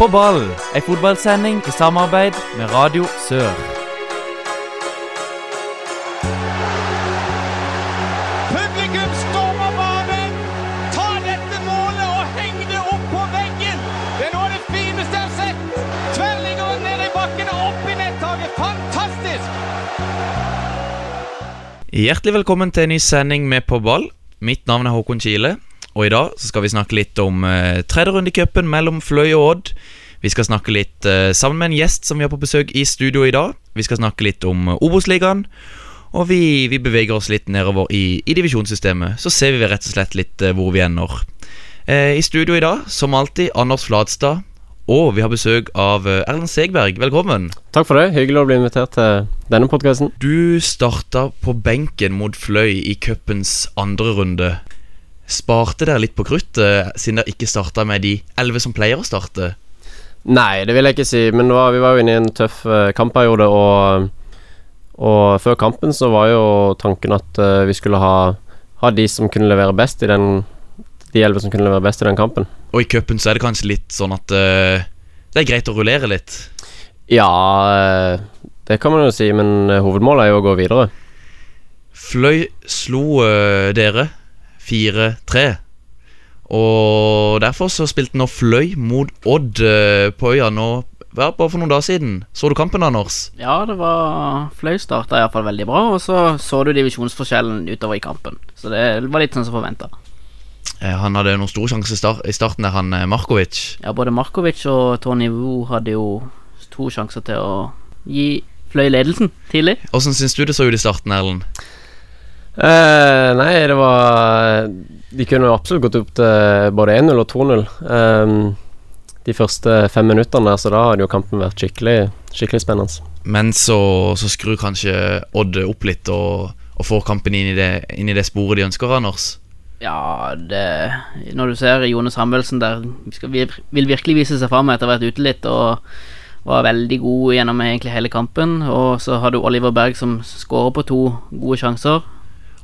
På ball, ei fotballsending i samarbeid med Radio Sør. Publikum stormer banen! Ta dette målet og heng det opp på veggen! Det er noe av det fineste jeg har sett! Tverrliggeren ned i bakken og opp i nettaket! Fantastisk! Hjertelig velkommen til en ny sending med På ball. Mitt navn er Håkon Kile, og i dag så skal vi snakke litt om uh, tredje runde i cupen mellom Fløy og Odd. Vi skal snakke litt uh, sammen med en gjest som vi har på besøk i studio i dag. Vi skal snakke litt om uh, Obos-ligaen. Og vi, vi beveger oss litt nedover i, i divisjonssystemet. Så ser vi rett og slett litt uh, hvor vi ender. I studio i dag, som alltid, Anders Flatstad. Og vi har besøk av Erlend Segberg. Velkommen. Takk for det. Hyggelig å bli invitert til denne podkasten. Du starta på benken mot Fløy i cupens andre runde. Sparte dere litt på kruttet, siden dere ikke starta med de elleve som pleier å starte? Nei, det vil jeg ikke si, men var, vi var jo inne i en tøff eh, kampperiode, og, og før kampen så var jo tanken at eh, vi skulle ha, ha de som kunne levere best i den De elleve som kunne levere best i den kampen. Og i cupen så er det kanskje litt sånn at uh, det er greit å rullere litt. Ja, det kan man jo si, men hovedmålet er jo å gå videre. Fløy slo uh, dere 4-3. Og derfor så spilte nå Fløy mot Odd eh, på øya nå ja, bare for noen dager siden. Så du kampen, Anders? Ja, det var Fløy starta iallfall veldig bra, og så så du divisjonsforskjellen utover i kampen. Så det var litt sånn som forventa. Eh, han hadde noen store sjanser i starten der, han eh, Markovic. Ja, både Markovic og Tony Wu hadde jo to sjanser til å gi Fløy ledelsen tidlig. Åssen syns du det så ut i starten, Erlend? Eh, nei, det var De kunne absolutt gått opp til både 1-0 og 2-0. Ehm, de første fem minuttene så da hadde jo kampen vært skikkelig, skikkelig spennende. Men så, så skrur kanskje Odd opp litt og, og får kampen inn i, det, inn i det sporet de ønsker, Anders. Ja, det Når du ser Jone Samuelsen der skal, vil virkelig vise seg fram etter å ha vært ute litt og var veldig god gjennom egentlig hele kampen. Og så har du Oliver Berg som skårer på to gode sjanser.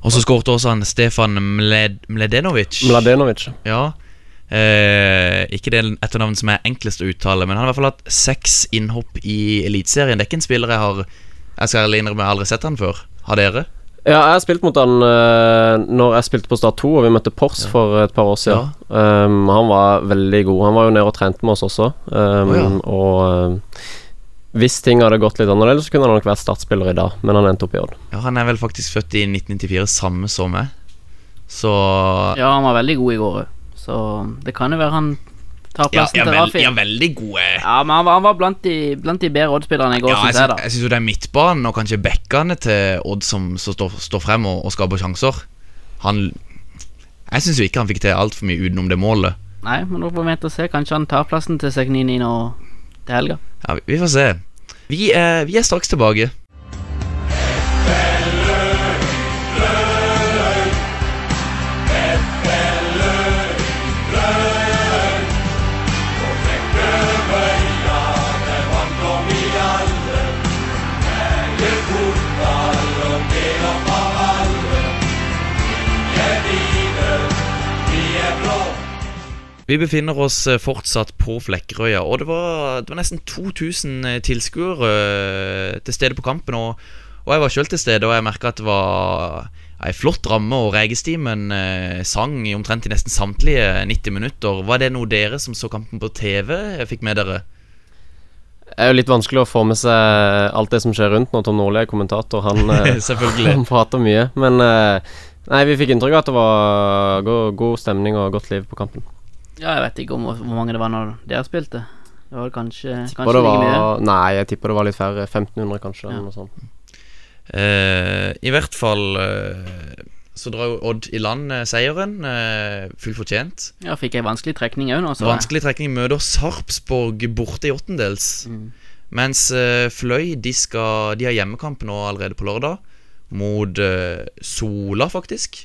Og så skåret også han Stefan Mled Mledenovic. Mladenovic. Ja. Eh, ikke det etternavnet som er enklest å uttale, men han har i hvert fall hatt seks innhopp i Eliteserien. Det er ikke en spiller jeg har Jeg skal ærlig innrømme jeg har aldri sett han før. Har dere? Ja, jeg har spilt mot han uh, når jeg spilte på Start 2, og vi møtte Pors for et par år siden. Um, han var veldig god. Han var jo nede og trente med oss også. Um, oh, ja. Og um, hvis ting hadde gått litt annerledes, så kunne han nok vært startspiller i dag, men han endte opp i Odd. Ja, Han er vel faktisk født i 1994, samme som meg. Så Ja, han var veldig god i går òg. Så det kan jo være han tar plassen ja, til Rafi. ja, veldig gode. Ja, men han var, han var blant, de, blant de bedre Odd-spillerne i går, Ja, syns jeg, da. jeg syns jo det er midtbanen og kanskje bekkene til Odd som, som står, står frem og, og skaper sjanser. Han Jeg syns jo ikke han fikk til altfor mye utenom det målet. Nei, men nå får vi vente og se. Kanskje han tar plassen til Segnini nå til helga. Ja, vi- får se. Vi er, vi er straks tilbake. Vi befinner oss eh, fortsatt på Flekkerøya, og det var, det var nesten 2000 eh, tilskuere eh, til stede på kampen. Og, og jeg var sjøl til stede, og jeg merka at det var ei flott ramme, og Regestimen sang i omtrent i nesten samtlige 90 minutter. Var det noe dere som så kampen på TV, fikk med dere? Det er jo litt vanskelig å få med seg alt det som skjer rundt når Tom Nordli er kommentator. Han, han prater mye. Men nei, vi fikk inntrykk av at det var god, god stemning og godt liv på kampen. Ja, jeg vet ikke om hvor mange det var når dere spilte. Det var kanskje, jeg kanskje det like mye. var, nei, jeg tipper det var litt færre. 1500 kanskje, Ja. eller noe sånt. Uh, I hvert fall uh, så drar jo Odd i land uh, seieren. Uh, fullt fortjent. Ja, fikk ei vanskelig trekning òg nå, så Vanskelig trekning møter Sarpsborg borte i åttendels. Mm. Mens Fløy de, skal, de har hjemmekamp nå allerede på lørdag. Mot Sola, faktisk.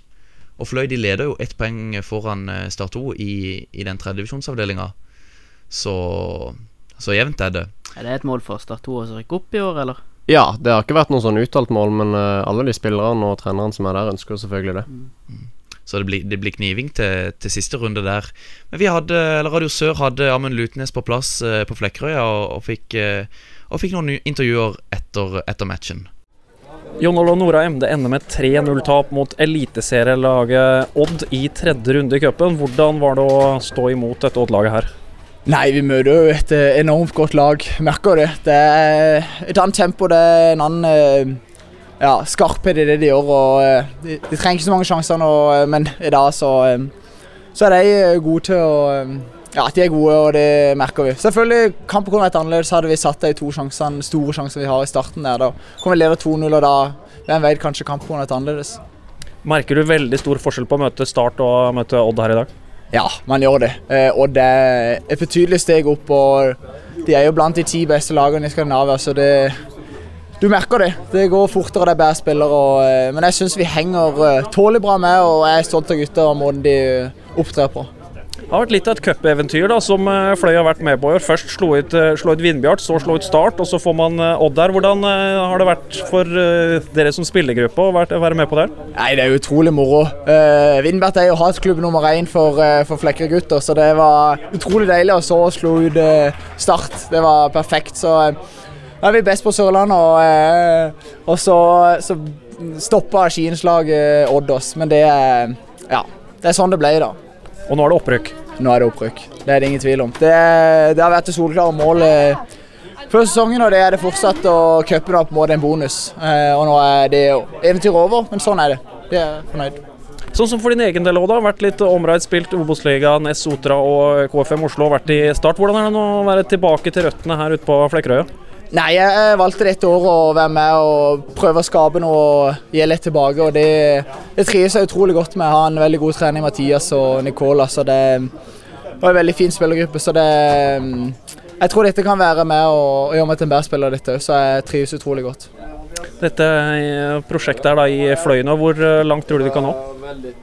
Og Fløy de leder jo ett poeng foran eh, Start 2 i, i den tredjedivisjonsavdelinga. Så, så jevnt er det. Er det et mål for Start 2 å rykke opp i år, eller? Ja, det har ikke vært noe sånn uttalt mål, men eh, alle de spillerne og trenerne som er der, ønsker selvfølgelig det. så det blir, det blir kniving til, til siste runde der. Men vi hadde, eller Radio Sør hadde Amund Lutnes på plass eh, på Flekkerøya og, og, fikk, eh, og fikk noen intervjuer etter, etter matchen. Jon Olav Norheim, det ender med 3-0-tap mot eliteserielaget Odd i tredje runde i cupen. Hvordan var det å stå imot dette Odd-laget her? Nei, vi møter jo et eh, enormt godt lag. Merker det. Det er et annet tempo, det er en annen eh, ja, skarphet i det de gjør. og eh, De, de trenger ikke så mange sjanser nå, men i dag så, så er de gode til å Ja, de er gode, og det merker vi. Selvfølgelig, Kampen kunne vært annerledes. Hadde vi satt de to sjansene, store sjansene vi har i starten der, da kunne vi lede 2-0, og da hvem vet, kanskje kampen kunne vært annerledes. Merker du veldig stor forskjell på å møte Start og møte Odd her i dag? Ja, man gjør det. Eh, og er et betydelig steg opp. og De er jo blant de ti beste lagene i Skandinavia, så det Du merker det. Det går fortere, det er bedre spillere. Og, eh, men jeg syns vi henger eh, tålelig bra med, og jeg er stolt av gutta og måten de opptrer på. Det har vært litt av et cupeventyr som eh, Fløy har vært med på i år. Først slå ut, eh, ut Vindbjart, så slå ut Start, og så får man eh, Odd der. Hvordan har det vært for dere som spillergruppe å være med på det? Nei, Det er utrolig moro. Uh, Vindbjart er jo hatklubb nummer én for, uh, for Flekkergutter, så det var utrolig deilig å så slå ut uh, Start. Det var perfekt. Så uh, er vi best på Sørlandet, og, og så, så stoppa skiinnslaget Odd oss. Men det ja, det er sånn det ble, da. Og nå er det opprykk? Nå er det opprykk. Det er det ingen tvil om. Det, det har vært det soleklare målet før sesongen, og det er det fortsatt. Og cupen er på en måte en bonus. Eh, og nå er det eventyret over, men sånn er det. Det er fornøyd. Sånn som for din egen del òg, da. Vært litt omreid, spilt Obos-ligaen, S Sotra og KFM Oslo. Vært i start. Hvordan er det nå å være tilbake til røttene her ute på Flekkerøya? Nei, jeg valgte dette året å være med og prøve å skape noe og gi litt tilbake. og Det, det trives jeg utrolig godt med. Jeg har en veldig god trening, Mathias og Nicola. så Det var en veldig fin spillergruppe. så det, Jeg tror dette kan være med og, gjøre meg til en bedre spiller, dette så jeg trives utrolig godt. Dette prosjektet er da i Fløyna. Hvor langt tror du du kan nå?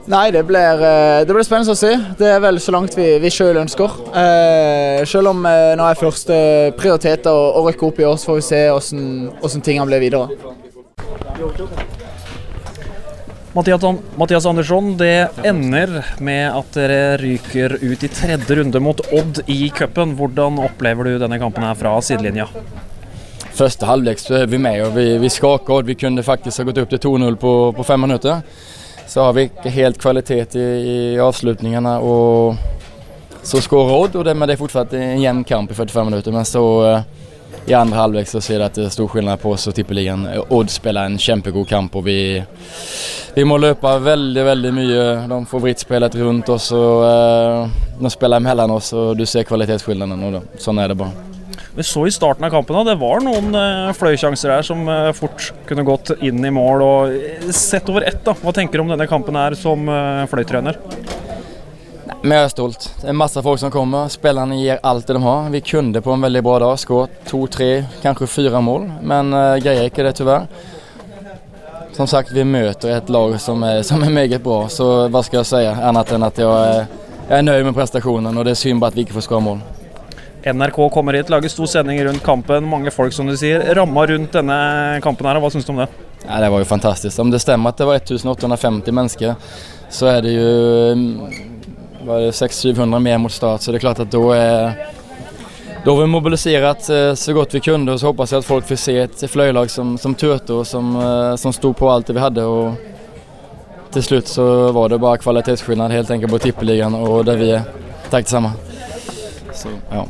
Nei, det blir, eh, det blir, spennende å se. Det er vel så langt vi, vi sjøl ønsker. Eh, selv om eh, nå er første prioritet å, å rykke opp i år, så får vi se hvordan tingene blir videre. Mathias, Mathias Andersson, det ender med at dere ryker ut i tredje runde mot Odd i cupen. Hvordan opplever du denne kampen her fra sidelinja? Første halvlek så er vi med og vi, vi skaker Odd. Vi kunne faktisk ha gått opp til 2-0 på, på fem minutter så har vi ikke helt kvalitet i, i avslutningene. og Så skårer Odd, og det, men det er fortsatt en jevn kamp i 45 minutter. Men så uh, i andre halvlek så ser det at det er stor forskjell på oss og tippeligaen. Odd spiller en kjempegod kamp, og vi, vi må løpe veldig veldig mye. De får vrittspillet rundt oss, og uh, de spiller mellom oss, og du ser kvalitetsforskjellene. Sånn er det bare. Vi så i starten av kampen at det var noen uh, fløysjanser her som uh, fort kunne gått inn i mål. og eh, Sett over ett, da, hva tenker du om denne kampen her som fløytrener? Vi er stolt. Det er masse folk som kommer. Spillerne gir alt det de har. Vi kunne på en veldig bra dag skåret to, tre, kanskje fire mål, men greier ikke det, dessverre. Som sagt, vi møter et lag som er, som er meget bra, så hva skal jeg si annet enn at jeg er, jeg er nøyd med prestasjonen. Og det er synd bare at vi ikke får skåre mål. NRK kommer hit, lager stor sending rundt kampen. Mange folk, som du sier. Ramma rundt denne kampen her, hva syns du om det? Ja, Det var jo fantastisk. Om det stemmer at det var 1850 mennesker, så er det jo mm, var det 600-700 mer mot start. Så det er klart at da er da har vi mobilisert eh, så godt vi kunne og så håper jeg at folk får se et fløyelag som, som turte og som, eh, som sto på alt det vi hadde. og Til slutt så var det bare kvalitetsforskjell helt enkelt på tippeligaen og der vi er. Takk det samme. Så, ja.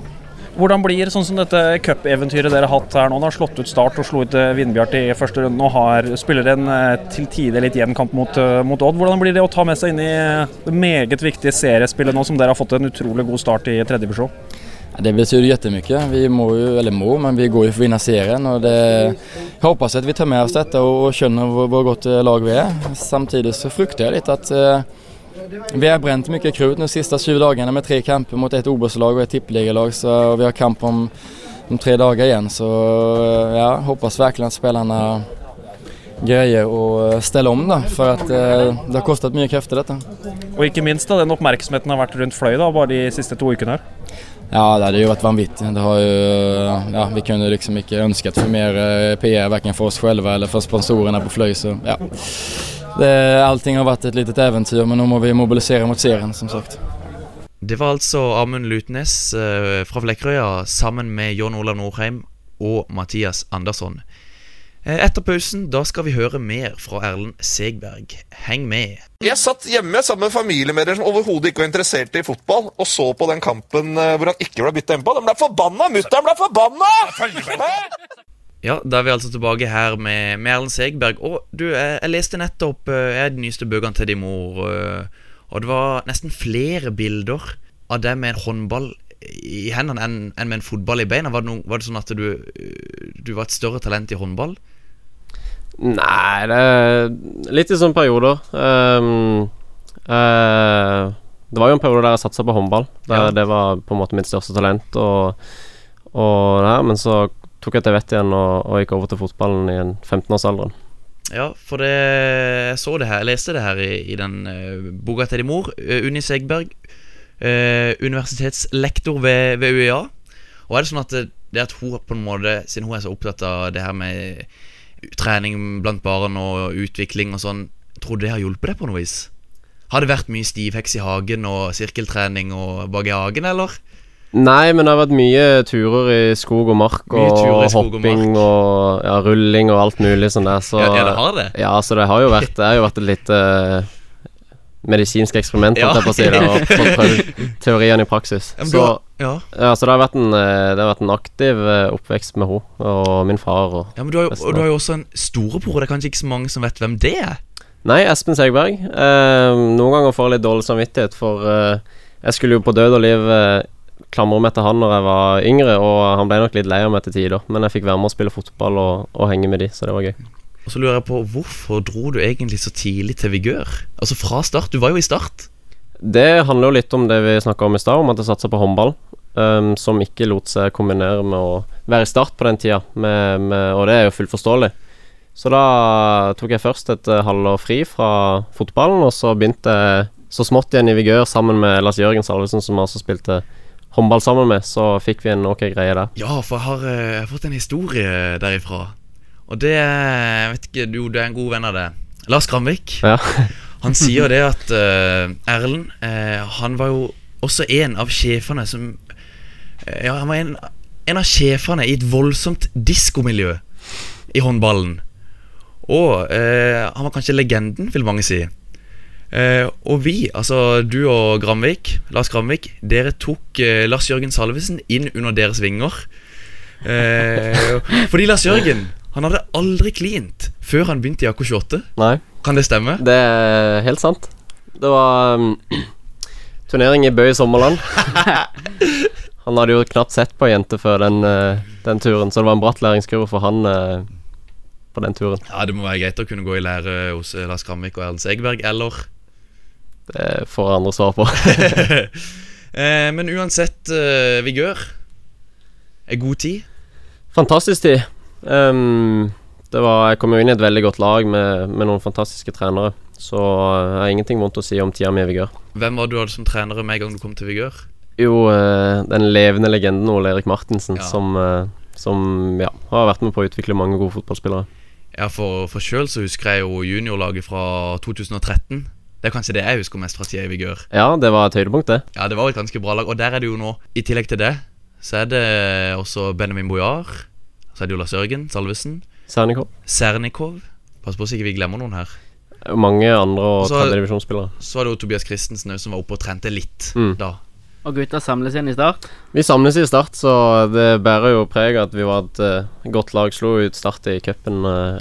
Hvordan blir sånn som dette cupeventyret dere har hatt her nå? Har slått ut Start og slo ut eh, Vindbjart i første runde og har, spiller en eh, til tider litt jevn mot, eh, mot, Odd. Hvordan blir det å ta med seg inn i det meget viktige seriespillet nå som dere har fått en utrolig god start i tredje divisjon? Det betyr jättemycket. Vi må jo, eller må, men vi går jo for å vinne serien. Og det, jeg håper at vi tar med oss dette og skjønner hvor, hvor godt lag vi er. Samtidig så frykter jeg litt at vi har brent mye krut de siste syv dagene med tre kamper mot et Obos-lag og et tippeligalag. Så vi har kamp om, om, tre dager igjen. Så ja, hoppas virkelig at spillerne greier å stelle om, da, for at eh, det har kostet mye krefter, dette. Og ikke minst da, den oppmerksomheten har vært rundt Fløy da, bare de siste to ukene her. Ja, det hadde jo vært vanvittig. Det har jo, ja, vi kunne liksom ikke ønsket for mer eh, PR verken for oss selv eller for sponsorene på Fløy. Så ja, det, allting har vært et litet eventyr, men nå må vi mobilisere mot serien, som sagt. Det var altså Amund Lutnes eh, fra Flekkerøya sammen med John Olav Norheim og Mathias Andersson. Eh, Etter pausen da skal vi høre mer fra Erlend Segberg. Heng med. Jeg satt hjemme sammen med familiemedlemmer som overhodet ikke var interessert i fotball, og så på den kampen eh, hvor han ikke ble bytta innpå. De ble forbanna! Mutter'n ble forbanna! Ja, da er vi altså tilbake her med, med Erlend Segberg. Og du, jeg, jeg leste nettopp Jeg jeg, de nyeste bøkene til din mor, eh, og det var nesten flere bilder av deg med en håndball i hendene enn enn med en fotball i beina. Var det, noen, var det sånn at du, eh, du var et større talent i håndball? Nei, det er litt i sånne perioder. Um, uh, det var jo en periode der jeg satsa på håndball. Der Ja. Det var på en måte mitt største talent. Og, og det her, men så tok jeg til vett igjen og, og gikk over til fotballen i en 15-årsalderen. Ja, for det, jeg så det her, jeg leste det her i, i den uh, boka til din mor, uh, Unni Segberg, Uh, universitetslektor ved, ved UiA. Og er det sånn at det, det at hun på en måte, siden hun er så opptatt av det her med trening blant barn og utvikling og sånn, tror du det har hjulpet deg på noe vis? Har det vært mye stivheks i hagen og sirkeltrening og bak i hagen, eller? Nei, men det har vært mye turer i skog og mark, og skog og hopping mark. og ja, rulling og alt mulig sånn der. Så Ja, ja, det har det. Ja, så det har jo vært Det har jo vært et lite uh, medisinsk eksperiment, holdt jeg på å si det, og fått prøvd teoriene i praksis. Så ja. Ja, så det har vært en, eh, det har vært en aktiv eh, oppvekst med henne og min far. Og ja, men du har, jo, og du har jo også en storebror, det er kanskje ikke så mange som vet hvem det er? Nei, Espen Segberg. Eh, noen ganger får jeg litt dårlig samvittighet, for eh, jeg skulle jo på død og liv eh, klamre meg til han når jeg var yngre, og han ble nok litt lei av meg til tider. Men jeg fikk være med å spille fotball og, og henge med de, så det var gøy. Og så lurer jeg på, hvorfor dro du egentlig så tidlig til Vigør? Altså fra start, du var jo i start. Det handler jo litt om det vi snakka om i stad, om at jeg satsa på håndball. Um, som ikke lot seg kombinere med å være i start på den tida, med, med, og det er jo fullt forståelig. Så da tok jeg først et eh, halvår fri fra fotballen, og så begynte jeg så smått igjen i Vigør sammen med Lars Jørgen Salvesen, som også spilte håndball sammen med. Så fikk vi en ok greie der. Ja, for jeg har, eh, jeg har fått en historie derifra. Og det Jeg vet ikke, du, du er en god venn av det. Lars Granvik. Ja. Han sier det at uh, Erlend uh, Han var jo også en av sjefene som Ja, han var en, en av sjefene i et voldsomt diskomiljø i håndballen. Og han var kanskje legenden, vil mange si. Eh, og vi, altså du og Gramvik, Lars Gramvik, dere tok eh, Lars Jørgen Salvesen inn under deres vinger. Eh, fordi Lars Jørgen Han hadde aldri klint før han begynte i AK28. Nei, Kan det stemme? det er helt sant. Det var um, turnering i Bø i Sommerland. Han hadde jo knapt sett på ei jente før den, uh, den turen, så det var en bratt læringskurve for han Uh, på den turen. Ja, Det må være greit å kunne gå i lære hos eh, Lars Kramvik og Erlend Segberg, eller Det får andre svar på. eh, Men uansett, eh, Vigør er god tid. Fantastisk tid. Um, det var, jeg kom jo inn i et veldig godt lag med, med noen fantastiske trenere, så jeg har ingenting vondt å si om tida mi i Vigør. Hvem var du hadde som trenere med en gang du kom til Vigør? Jo, uh, den levende legenden Ole Erik Martinsen, Ja. som, uh, som ja, har vært med på å utvikle mange gode fotballspillere. Ja, For, for sjøl så husker jeg jo juniorlaget fra 2013. Det er kanskje det jeg husker mest fra tida i Vigør. Ja, det var et høydepunkt, det. Ja, det var et ganske bra lag. Og der er det jo nå, i tillegg til det, så er det også Benjamin Bojar. Så er det jo Lars Jørgen Salvesen. Sernikov. Sernikov. Pass på så ikke vi glemmer noen her. Mange andre og tredjedivisjonsspillere. Så var det jo Tobias Christensen som var oppe og trente litt Mm. da. Og gutta samles igjen i start. Vi samles i Start, så det bærer jo preg av at vi var et uh, godt lag. Slo ut Start i cupen, eh,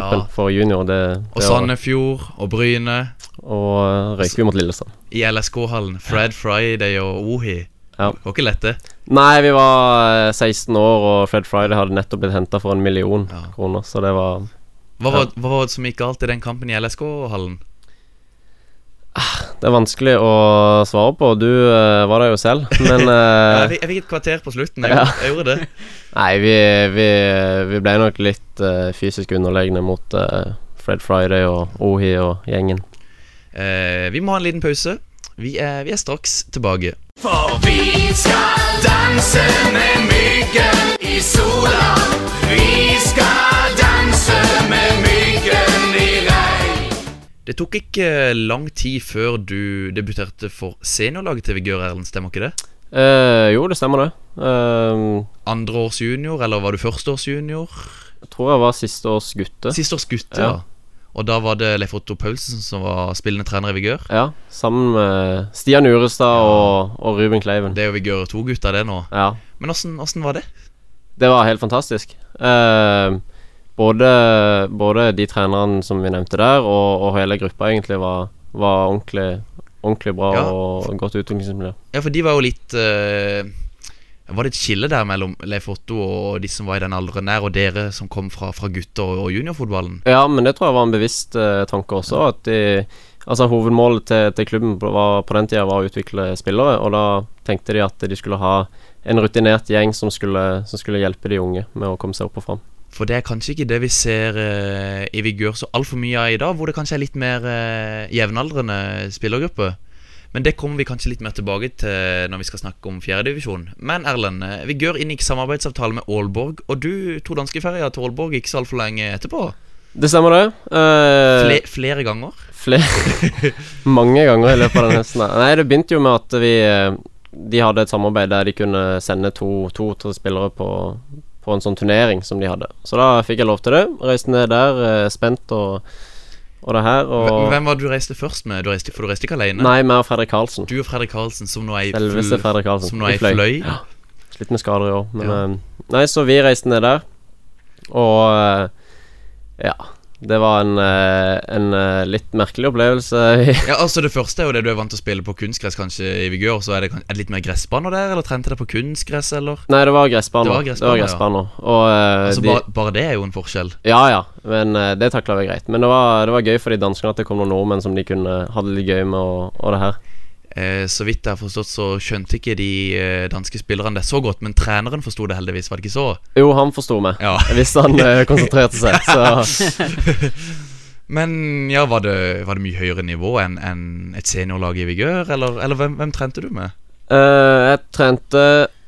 NM-cupen Ja. for junior. Det, det og Sandefjord og Bryne Og røyker vi mot Lillestrøm. i LSK-hallen. Fred Friday og Ohi. Ja. Det var ikke lett, det. Nei, vi var eh, 16 år, og Fred Friday hadde nettopp blitt henta for en million Ja. kroner, så det var Hva var, hva var det som gikk galt i den kampen i LSK-hallen? Det er vanskelig å svare på. Du uh, var der jo selv, men Ja, eh, jeg, fikk, jeg fikk et kvarter på slutten. Jeg, Ja. gjorde- jeg gjorde det. Nei, vi, vi, vi ble nok litt uh, fysisk underlegne mot Fred Friday og Ohi og gjengen. Eh, vi må ha en liten pause. Vi er, vi er straks tilbake. For vi skal danse med myggen i sola. Vi skal danse med myggen. Det tok ikke lang tid før du debuterte for seniorlaget til Vigør Erlend, stemmer ikke det? Eh, jo, det stemmer det. Eh, Andre års junior, eller var du første års junior? jeg tror jeg var siste års gutte. Siste års gutte, Ja. ja. Og da var det Leif Otto Paulsen som var spillende trener i Vigør. Ja, sammen med Stian Urestad og, og Ruben Kleiven. Det er jo Vigør 2-gutta, det nå. Ja, Men åssen var det? det var helt fantastisk. Eh, både, både de trenerne som vi nevnte der, og, og hele gruppa egentlig var, var ordentlig, ordentlig bra Ja. og godt utviklingsmiljø. Ja, for de var jo litt eh, Var det et skille der mellom Leif Otto og de som var i den alderen der, og dere som kom fra, fra gutter og, juniorfotballen? Ja, men det tror jeg var en bevisst eh, tanke også. At de, altså Hovedmålet til, til klubben var, på den tida var å utvikle spillere, og da tenkte de at de skulle ha en rutinert gjeng som skulle, som skulle hjelpe de unge med å komme seg opp og fram. For det er kanskje ikke det vi ser uh, i Vigør så altfor mye av i dag, hvor det kanskje er litt mer uh, jevnaldrende spillergruppe. Men det kommer vi kanskje litt mer tilbake til når vi skal snakke om fjerdedivisjon. Men Erlend, eh, Vigør inngikk samarbeidsavtale med Aalborg, og du tok danskeferja til Aalborg ikke så altfor lenge etterpå. Det stemmer, det. Uh, Fle flere ganger. Flere Mange ganger i løpet av den høsten. Nei, det begynte jo med at vi De hadde et samarbeid der de kunne sende to-tre spillere på, på en sånn turnering som de hadde. Så da fikk jeg lov til det. Reiste ned der, eh, spent og, og det her. Og hvem var det du reiste først med? Du reiste, for du reiste ikke alene? Nei, meg og Fredrik Karlsen. Du og Fredrik Karlsen, som nå er i Selveste Fredrik Karlsen. Som nå er I fløy. fløy. Ja. Slitt med skader i år. Men Ja. eh, Nei, så vi reiste ned der, og eh, Ja. Det var en, eh, en eh, litt merkelig opplevelse. Ja, altså Det første er jo det du er vant til å spille på kunstgress kanskje i Vigør. Så er det, er det litt mer gressbaner der, eller trente dere på kunstgress, eller? Nei, det var gressbaner. Det var gressbaner, ja. gressbaner. Og uh, Altså de, bare, bare det er jo en forskjell. Ja ja, men uh, det takla vi greit. Men det var, det var gøy for de danskene at det kom noen nordmenn som de kunne hadde det litt gøy med, og, og det her. Eh, så vidt jeg har forstått, så skjønte ikke de eh, danske spillerne det så godt, men treneren forsto det heldigvis, var det ikke så? Jo, han forsto meg. Ja. Hvis han eh, konsentrerte seg. Så Men ja, var det, var det mye høyere nivå enn en et seniorlag i Vigør, eller, eller hvem, hvem trente du med? Eh, jeg trente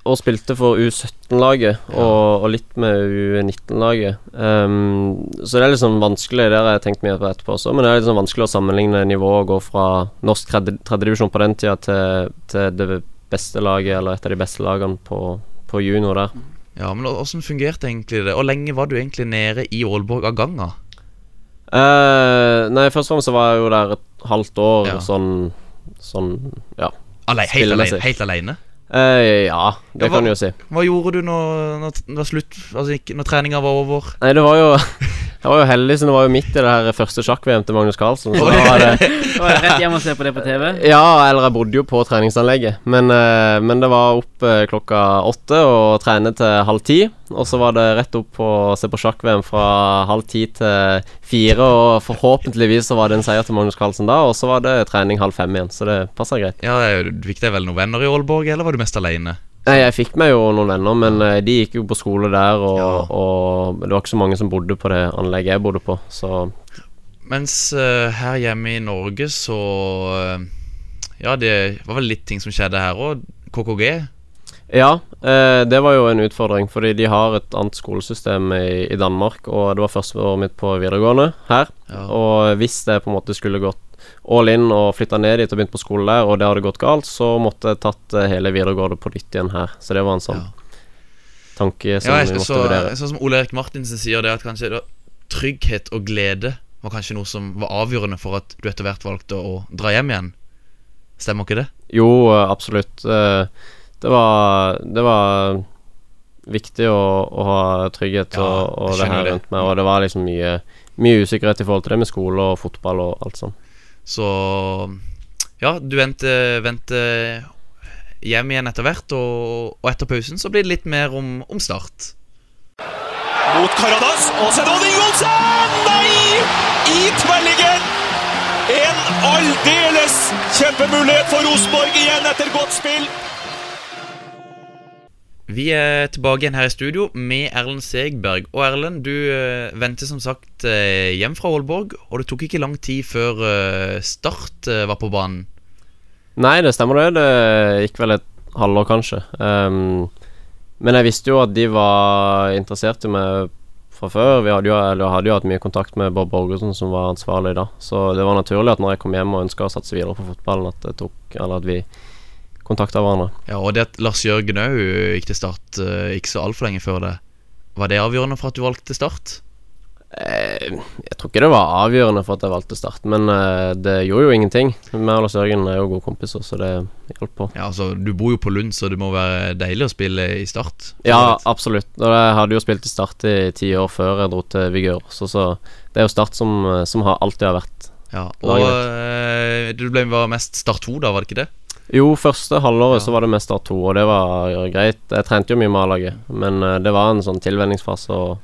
og spilte for U17-laget, og, og litt med U19-laget. Um, så det er litt sånn vanskelig, det har jeg tenkt mye på etterpå også, men det er litt sånn vanskelig å sammenligne nivået og gå fra norsk tredje- tredjedivisjon på den tida til, til det beste laget, eller et av de beste lagene på, på junior der. Ja, men Åssen fungerte egentlig det? Hvor lenge var du egentlig nede i Aalborg av ganga? Uh, nei, først og fremst så var jeg jo der et halvt år, Ja. sånn Sånn, ja. Alei, helt, alene, helt alene? Eh, ja, det Ja, hva- kan du jo si. Hva gjorde du når, når, når, slutt, altså, ikke, når treninga var over? Nei, det var jo Jeg var jo heldig, så det var jo midt i det her første sjakk-VM til Magnus Carlsen. Så da var det var jeg rett hjem og se på det på TV. Ja, eller jeg bodde jo på treningsanlegget. Men, eh, men det var opp eh, klokka åtte og trene til halv ti. Og så var det rett opp å se på sjakk-VM fra halv ti til fire. Og forhåpentligvis så var det en seier til Magnus Carlsen da, og så var det trening halv fem igjen. Så det passer greit. Ja, Du fikk deg vel noen venner i Aalborg, eller var du mest alene? Nei, jeg fikk meg jo noen venner, men eh, de gikk jo på skole der, og, Ja. og det var ikke så mange som bodde på det anlegget jeg bodde på, så Mens uh, her hjemme i Norge så uh, Ja, det var vel litt ting som skjedde her òg. KKG. Ja, eh, det var jo en utfordring, fordi de har et annet skolesystem i, i Danmark, og det var første året mitt på videregående her. Ja. Og hvis det på en måte skulle gått all in og flytta ned dit og begynt på skole der, og det hadde gått galt, så måtte jeg tatt eh, hele videregående på nytt igjen her. Så det var en sånn Ja. tanke som Ja, vi måtte så, vurdere. sånn som Ole Erik Martinsen sier, det at kanskje det, trygghet og glede var kanskje noe som var avgjørende for at du etter hvert valgte å dra hjem igjen. Stemmer ikke det? Jo, eh, absolutt. Eh, Det var, det var viktig å, å ha trygghet Ja, og, og det her rundt meg, og det var liksom mye, mye usikkerhet i forhold til det med skole og fotball og alt sånt. Så ja, du vendte, vendte hjem igjen etter hvert, og, og etter pausen så blir det litt mer om, om start. Mot Karadas, og Sedon Ingolsen! Nei! I tverrliggen! En aldeles kjempemulighet for Rosenborg igjen etter godt spill. Vi er tilbake igjen her i studio med Erlend Segberg. Og Erlend, du eh, vendte som sagt eh, hjem fra Aalborg, og det tok ikke lang tid før eh, Start var på banen. Nei, det stemmer det. Det gikk vel et halvår, kanskje. Um, men jeg visste jo at de var interessert i meg fra før. Vi hadde jo, hadde jo hatt mye kontakt med Bob Borgersen, som var ansvarlig da. Så det var naturlig at når jeg kom hjem og ønska å satse videre på fotballen, at, det tok, eller at vi kontakta hverandre. Ja, Og det at Lars Jørgen òg gikk til Start eh, ikke så altfor lenge før det, var det avgjørende for at du valgte Start? Eh, jeg tror ikke det var avgjørende for at jeg valgte Start, men eh, det gjorde jo ingenting. Vi og Lars Jørgen er jo gode kompiser, så det hjalp på. Ja, altså, Du bor jo på Lund, så det må være deilig å spille i Start? Ja, absolutt. Og jeg hadde jo spilt i Start i ti år før jeg dro til Vigør, så, så det er jo Start som, som har alltid har vært Ja, Og eh, du ble mest Start 2, da, var det ikke det? Jo, første halvåret Ja. så var det mest Start 2, og det var greit. Jeg trente jo mye med A-laget, men eh, det var en sånn tilvenningsfase å,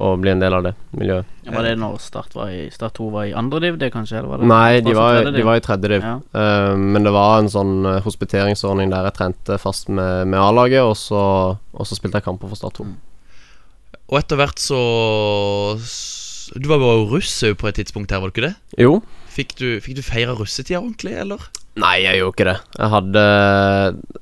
å bli en del av det miljøet. Ja, var det når Start var i Start 2 var i andre div, det kanskje? Eller var det Nei, de var, de var i tredje div. Ja. Uh, men det var en sånn eh, hospiteringsordning der jeg trente fast med, med A-laget, og, så- og så spilte jeg kamper for Start 2. Og etter hvert så Du var jo russ på et tidspunkt her, var du ikke det? Jo. Fikk du, fikk du feira russetida ordentlig, eller? Nei, jeg gjorde ikke det. Jeg hadde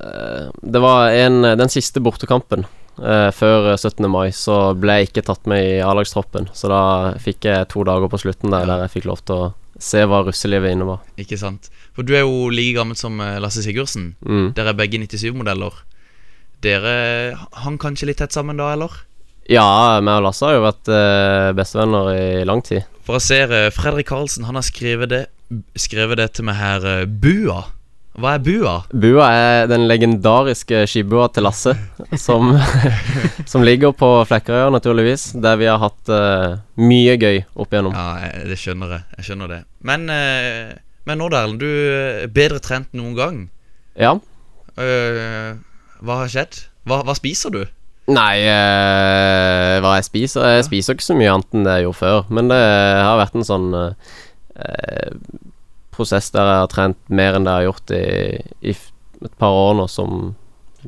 eh, Det var en Den siste bortekampen eh, før 17. mai, så ble jeg ikke tatt med i A-lagstroppen. Så da fikk jeg to dager på slutten der der jeg fikk lov til å se hva russelivet innebar. Ikke sant? For du er jo like gammel som eh, Lasse Sigurdsen. Mm. Dere er begge 97-modeller. Dere hang kanskje litt tett sammen da, eller? Ja, meg og Lasse har jo vært eh, bestevenner i lang tid. For jeg ser eh, Fredrik Karlsen, han har skrevet det Skrevet det til meg her eh, Bua. Hva er bua? Bua er den legendariske skibua til Lasse, som, som ligger på Flekkerøya, naturligvis, der vi har hatt uh, mye gøy opp igjennom. Ja, jeg- det skjønner jeg. Jeg skjønner det. Men, uh, men Erlend, du er bedre trent enn noen gang. Ja. Uh, hva har skjedd? Hva, hva spiser du? Nei, uh, hva jeg spiser Jeg spiser ikke så mye annet enn det jeg gjorde før. Men det har vært en sånn eh, prosess der jeg har trent mer enn det jeg har gjort i, i et par år nå, som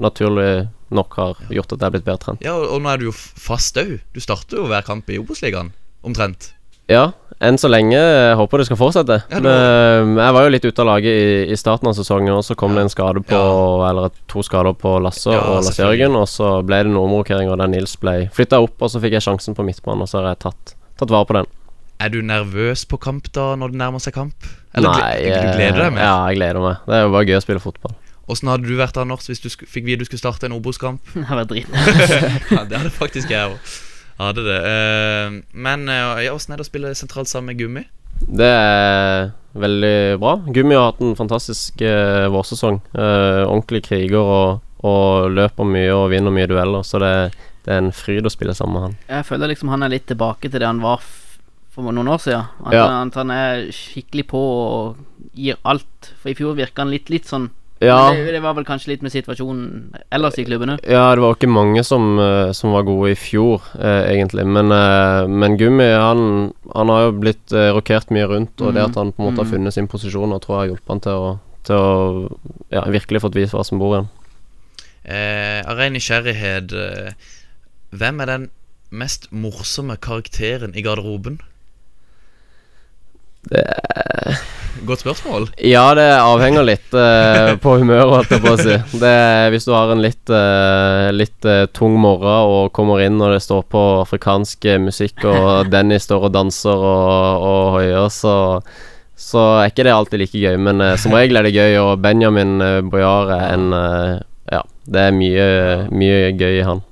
naturlig nok har gjort at jeg er blitt bedre trent. Ja, og, og nå er du jo fast òg. Du starter jo hver kamp i Obos-ligaen. Omtrent. Ja, enn så lenge. Jeg håper det skal fortsette. Ja, det Men, jeg var jo litt ute av laget i, i starten av sesongen, og så kom det en skade på Eller to skader på Lasse Ja, og Lasse-Jørgen og så ble det noen omrokeringer der Nils ble flytta opp, og så fikk jeg sjansen på midtbanen, og så har jeg tatt, tatt vare på den. Er du nervøs på kamp da, når det nærmer seg kamp? Eller Nei, du gleder deg eh, mer? Ja, jeg gleder meg. Det er jo bare gøy å spille fotball. Åssen hadde du vært Anders hvis du sk fikk vite du skulle starte en Obos-kamp? Det hadde vært drit. ja, det hadde faktisk jeg òg. Hadde det. Eh, men uh, ja, åssen er det å spille sentralt sammen med Gummi? Det er veldig bra. Gummi har hatt en fantastisk eh, vårsesong. Eh, ordentlig kriger og, og løper mye og vinner mye dueller, så det, det er en fryd å spille sammen med han. Jeg føler liksom han er litt tilbake til det han var for noen år siden. At, Ja. han, at han er skikkelig på og gir alt. For i fjor virka han litt, litt sånn Ja, det, det var vel kanskje litt med situasjonen ellers i klubben òg. ja det var ikke mange som, eh, som var gode i fjor, eh, egentlig. Men, eh, men Gummi, han, han har jo blitt eh, rokert mye rundt, og det at han på en måte har Mm. funnet sin posisjon, og tror jeg har hjulpet han til å, til å ja, virkelig fått vist hva som bor i han. Eh, av ren nysgjerrighet, eh, hvem er den mest morsomme karakteren i garderoben? Det Godt spørsmål. Ja, det avhenger litt uh, på humøret, holdt jeg på å si. Det, hvis du har en litt, uh, litt uh, tung morgen og kommer inn og det står på afrikansk musikk, og Dennis står og danser og, og høyer, så, så er ikke det alltid like gøy. Men som regel er det gøy, og Benjamin uh, Boyar er en Ja, det er mye, mye gøy i han.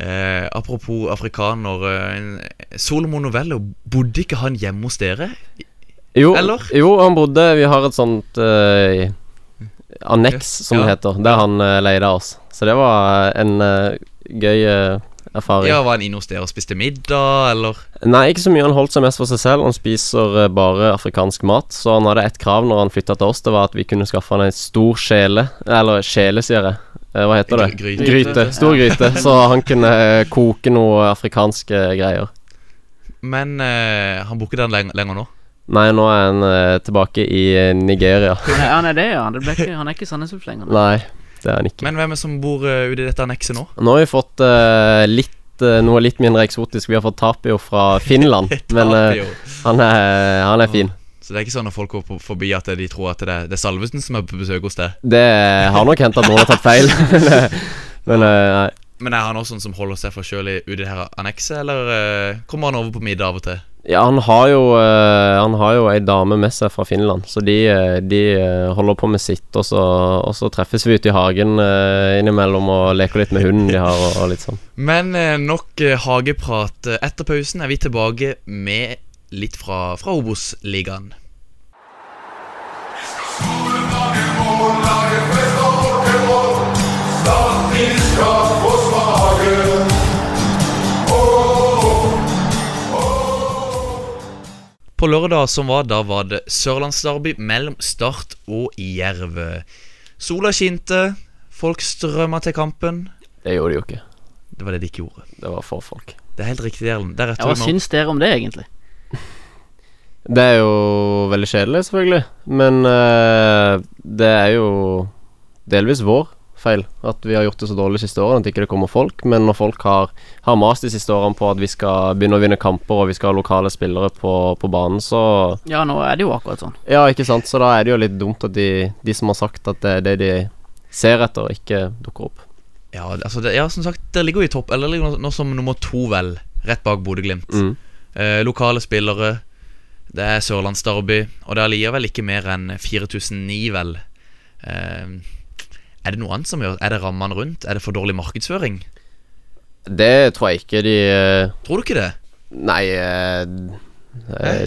Eh, apropos afrikaner. En- Solomon Novello, bodde ikke han hjemme hos dere? Jo, Eller? jo, han bodde Vi har et sånt uh, anneks, som det heter, der han uh, leide oss. Så det var en uh, gøy eh, erfaring. Ja, Var han inne hos dere og spiste middag, eller? Nei, ikke så mye. Han holdt seg mest for seg selv. Han spiser eh, bare afrikansk mat. Så han hadde ett krav når han flytta til oss, det var at vi kunne skaffe han ei stor skjele. Eller skjele, sier jeg. Eh, Hva heter det? Gryte. gryte. Stor gryte. Så han kunne eh, koke noe afrikanske greier. Men eh, han bor ikke der leng lenger nå. Nei, nå er han eh, tilbake i eh, Nigeria. Han, er- han er det, ja. Det ble ikke, han er ikke Sandnes Ulf lenger. nå. Nei, det er han ikke. Men hvem er det som bor uh, ute i dette annekset nå? Nå har vi fått eh, litt eh, noe litt mindre eksotisk. Vi har fått Tapio fra Finland. men eh, Tapio. han, er, han er fin. Så det er ikke sånn når folk går på- forbi at de tror at det er, det er Salvesen som er på besøk hos deg? Det har nok hendt at noen har tatt feil. men eh, nei. Men er han også sånn som holder seg for sjøl ute i det her annekset, eller eh, kommer han over på middag av og til? Ja, han har jo eh, Han har jo ei dame med seg fra Finland, så de, eh, de holder på med sitt. Og så, og så treffes vi ute i hagen innimellom og leker litt med hunden de har, og, og litt sånn. Men nok hageprat. Etter pausen er vi tilbake med litt fra, fra Obos-ligaen. På lørdag som var, da var det Sørlandsderby mellom Start og Jerv. Sola skinte, folk strømma til kampen. Det gjorde de jo ikke. Det var det de ikke gjorde. Det var for folk. Det er helt riktig, Erlend. Er Ja, hva syns dere om det, egentlig? Det er jo veldig kjedelig, selvfølgelig. Men uh, det er jo delvis vår feil at vi har gjort det så dårlig de siste årene at ikke det kommer folk. Men når folk har, har mast de siste årene på at vi skal begynne å vinne kamper og vi skal ha lokale spillere på, på banen, så Ja, nå er det jo akkurat sånn. Ja, ikke sant. Så da er det jo litt dumt at de, de som har sagt at det er det de ser etter, ikke dukker opp. Ja, altså det, ja, som sagt, dere ligger jo i topp Eller ligger nå- som nummer to, vel. Rett bak Bodø-Glimt. Mm. Eh, lokale spillere. Det er Sørlandsderby, og det er likevel ikke mer enn 4009, vel. Eh, er det noe annet som gjør Er det rammene rundt? Er det for dårlig markedsføring? Det tror jeg ikke de eh, Tror du ikke det? Nei, eh,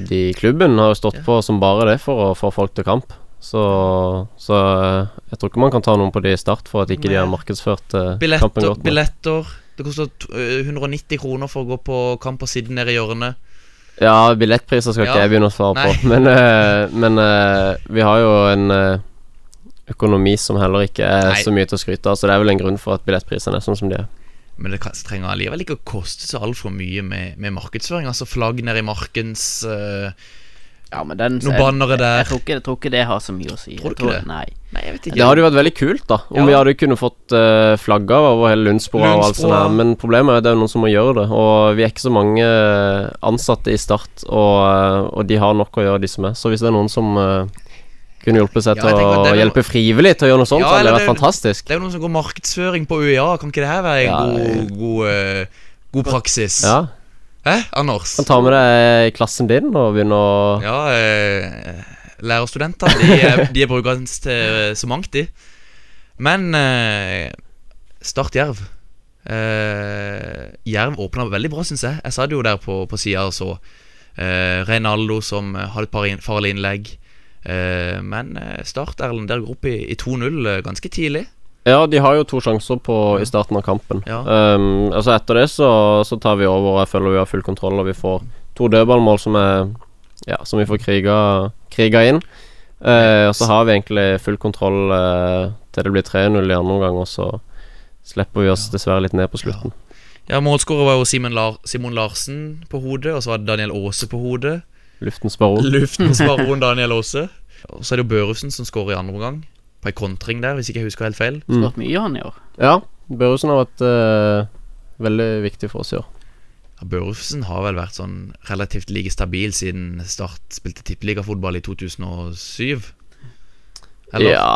de klubben har jo stått på som bare det for å få folk til kamp. Så, så eh, jeg tror ikke man kan ta noen på det i start for at ikke de har markedsført billetter, kampen godt. nok. billetter Det koster eh, 190 kroner for å gå på kamp og sitte nede i hjørnet. Ja, billettpriser skal ikke jeg begynne å svare Nei. på. Men, men vi har jo en økonomi som heller ikke er Nei. så mye til å skryte av, så det er vel en grunn for at billettprisene er sånn som de er. Men det trenger allikevel ikke å koste så altfor mye med, med markedsføring. Altså flagg nede i markens uh, Ja, men den Noen bannere der. Jeg, tror ikke, jeg tror ikke det har så mye å si. Tror du Jeg ikke det? Nei. Nei, jeg vet ikke. Det hadde jo vært veldig kult, da, om Ja. vi hadde kunnet fått uh, flagga over hele Lundsbroa og alt sånt. Her, Men problemet er at det er noen som må gjøre det, og vi er ikke så mange eh, ansatte i Start, og, og de har nok å gjøre, de som er. Så hvis det er noen som eh, kunne hjulpet seg til å det hjelpe frivillig til å gjøre noe sånt, Ja, så hadde det vært det fantastisk. Det er jo noen som går markedsføring på UiA. Kan ikke det her være en Ja, god, god, eh, god praksis? Ja. Hæ, Anders? Kan ta med deg i klassen din og begynne å Ja, eh, lærerstudenter De er, de er brukende til eh, så mangt, de. Men eh, Start Jerv. Jerv åpna veldig bra, syns jeg. Jeg satt jo der på, på sida og så. Eh, Reinaldo som hadde et par in farlige innlegg. Eh, men eh, Start, Erlend, der går opp i, i 2-0 eh, ganske tidlig. Ja, de har jo to sjanser på i starten av kampen. Ja. Um, altså Etter det så, så tar vi over, og jeg føler vi har full kontroll, og vi får to dødballmål som er Ja, som vi får kriga, kriga inn. Uh, og så har vi egentlig full kontroll uh, til det blir 3-0 i andre omgang, og så slipper vi oss dessverre litt ned på slutten. Ja, Målskårer var jo Simon, Lar Simon Larsen på hodet, og så var det Daniel Aase på hodet. Luftens baron. Luftens baron Daniel Aase. Og så er det jo Børufsen som skårer i andre omgang. På ei kontring der, hvis ikke jeg husker helt feil. Mm. Skåret mye, han i år. Ja, Børufsen har vært uh, veldig viktig for oss i år. Ja, Børufsen har vel vært sånn relativt like stabil siden Start spilte tippeligafotball i 2007. Eller? Ja,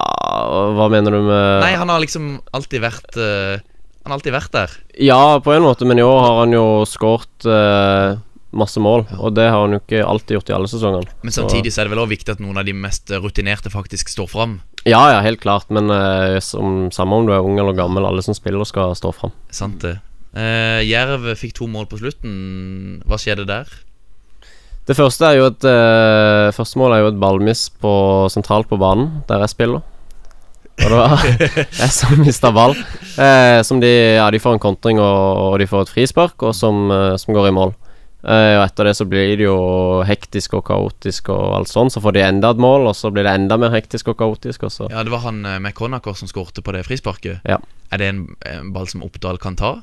hva mener du med Nei, han har liksom alltid vært uh, Han har alltid vært der. Ja, på en måte, men i år har han jo skåret eh, masse mål. Og det har han jo ikke alltid gjort i alle sesongene. Men samtidig så er det vel også viktig at noen av de mest rutinerte faktisk står fram. Ja, ja, helt klart, men eh, som, samme om du er ung eller gammel, alle som spiller skal stå fram. Sant det. Eh, Jerv fikk to mål på slutten. Hva skjedde der? Det første er jo et uh, Første mål er jo et ballmiss på sentralt på banen, der jeg spiller. Og det var jeg som mista ball. Eh, som de Ja, de får en kontring, og, og de får et frispark, og som, eh, som går i mål. Eh, og etter det så blir det jo hektisk og kaotisk og alt sånn. Så får de enda et mål, og så blir det enda mer hektisk og kaotisk, og så Ja, Det var han eh, McConaughey som skårte på det frisparket. Ja. Er det en, en ball som Oppdal kan ta?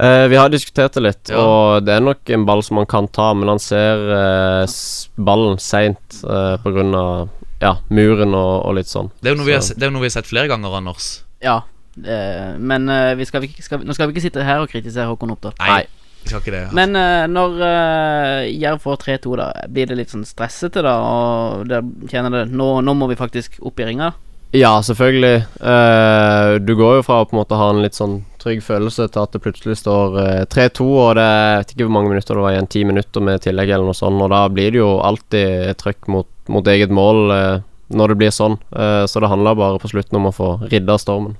Eh, vi har diskutert det litt, Ja. og det er nok en ball som han kan ta, men han ser eh, s- ballen seint uh, pga. Ja, muren og, og litt sånn. Det er jo noe, vi har, Så- se- det er jo noe vi har sett flere ganger, Anders. Ja. eh, men eh, vi skal, ikke- skal, vi- nå skal vi ikke sitte her og kritisere Håkon Oppdal. Nei. Skal ikke det. Men eh, når uh, Jerv får 3-2, da blir det litt sånn stressete, da? Og der kjenner det nå, nå må vi faktisk opp i ringa? Ja, selvfølgelig. Eh, du går jo fra å på en måte ha en litt sånn trygg følelse til at det plutselig står eh, 3-2, og det er, jeg vet ikke hvor mange minutter det var igjen, ti minutter med tillegg eller noe sånt, og da blir det jo alltid trøkk mot, mot eget mål eh, når det blir sånn. Eh, så det handler bare på slutten om å få ridda stormen.